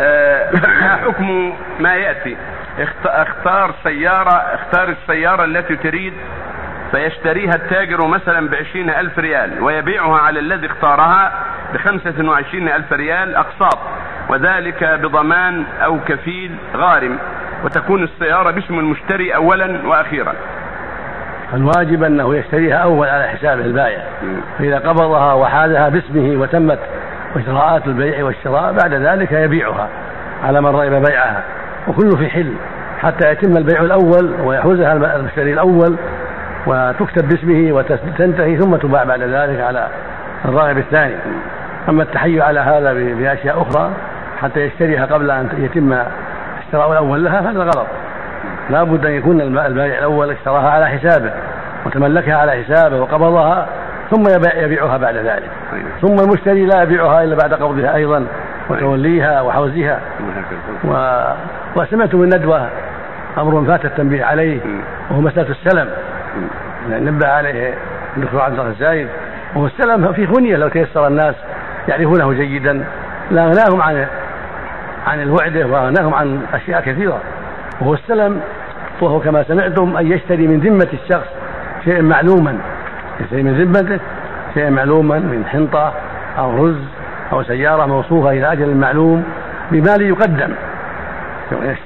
آه، ما حكم ما يأتي. اخت- اختار سيارة اختار السيارة التي تريد فيشتريها التاجر مثلا بعشرين ألف ريال ويبيعها على الذي اختارها بخمسة وعشرين ألف ريال أقساط وذلك بضمان أو كفيل غارم وتكون السيارة باسم المشتري أولا وأخيرا. الواجب أنه يشتريها أول على حسابه البائع فإذا قبضها وحالها باسمه وتمت اجراءات البيع والشراء بعد ذلك يبيعها على من رغب بيعها وكله في حل حتى يتم البيع الأول ويحوزها المشتري الأول وتكتب باسمه وتنتهي ثم تباع بعد ذلك على الراغب الثاني. أما التحيل على هذا ب- بأشياء أخرى حتى يشتريها قبل أن يتم الشراء الأول لها هذا غلط. لا بد أن يكون البائع الأول اشتراها على حسابه وتملكها على حسابه وقبضها ثم يبيع- يبيعها بعد ذلك. ثم المشتري لا يبيعها إلا بعد قبضها أيضا وتوليها وحوزها. و... وسمعت من ندوة أمر فات التنبيه عليه وهو مسألة السلم. نبه عليه الدكتور عبد الله الزايد. وهو السلم في غنية لو تيسر الناس يعرفونه جيدا. لاغناهم عن عن الوعدة واغناهم عن أشياء كثيرة. وهو السلم وهو كما سمعتم أن يشتري من ذمة الشخص شيئا معلوما. يشتري من ذمته شيئا معلوما من حنطة أو رز أو سيارة موصوفة إلى أجل معلوم بمال يقدم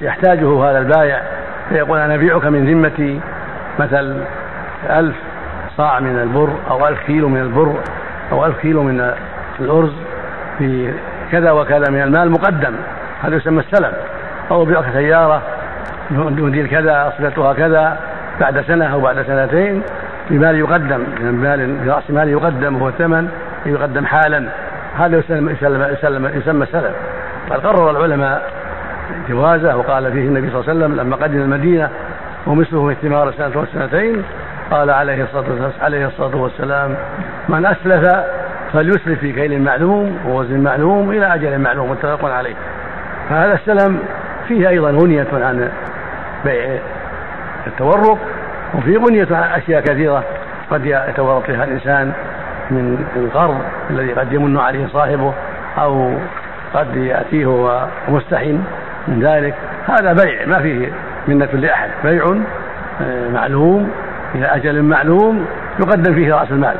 يحتاجه هذا البائع. فيقول أنا أبيعك من ذمتي مثل ألف صاع من البر أو ألف كيلو من البر أو ألف كيلو من الأرز في كذا وكذا من المال مقدم. هذا يسمى السلم أو أبيعك سيارة موديل كذا صفتها كذا بعد سنة أو بعد سنتين. بمال يقدم من مال برأس مال يقدم وهو الثمن يقدم حالا. هذا يسمى يسمى يسمى, يسمى سلم قد قرر العلماء جوازه وقال فيه النبي صلى الله عليه وسلم لما قدم المدينة ومثله في ثمار سنة والسنتين قال عليه الصلاة والسلام, عليه الصلاة والسلام من أسلف فليسلف في كيل معلوم ووزن معلوم إلى أجل معلوم. متفق عليه. فهذا السلم فيه أيضا غنية عن بيع التورق. وفيه غنية أشياء كثيرة قد يتورط فيها الإنسان من القرض الذي قد يمن عليه صاحبه أو قد يأتيه وهو من ذلك. هذا بيع ما فيه منة لأحد. بيع معلوم إلى أجل معلوم يقدم فيه رأس المال.